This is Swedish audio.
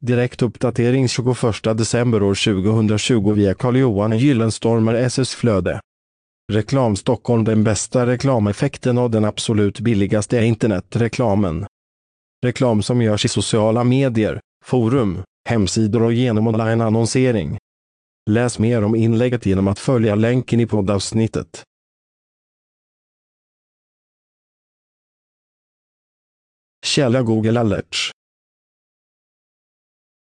Direktuppdatering 21 december år 2020 via Carl-Johan Gyllenstormer SS Flöde. Reklam Stockholm Den bästa reklameffekten och den absolut billigaste är internetreklamen. Reklam som görs i sociala medier, forum, hemsidor och genom online-annonsering. Läs mer om inlägget genom att följa länken i poddavsnittet. Källa Google Alerts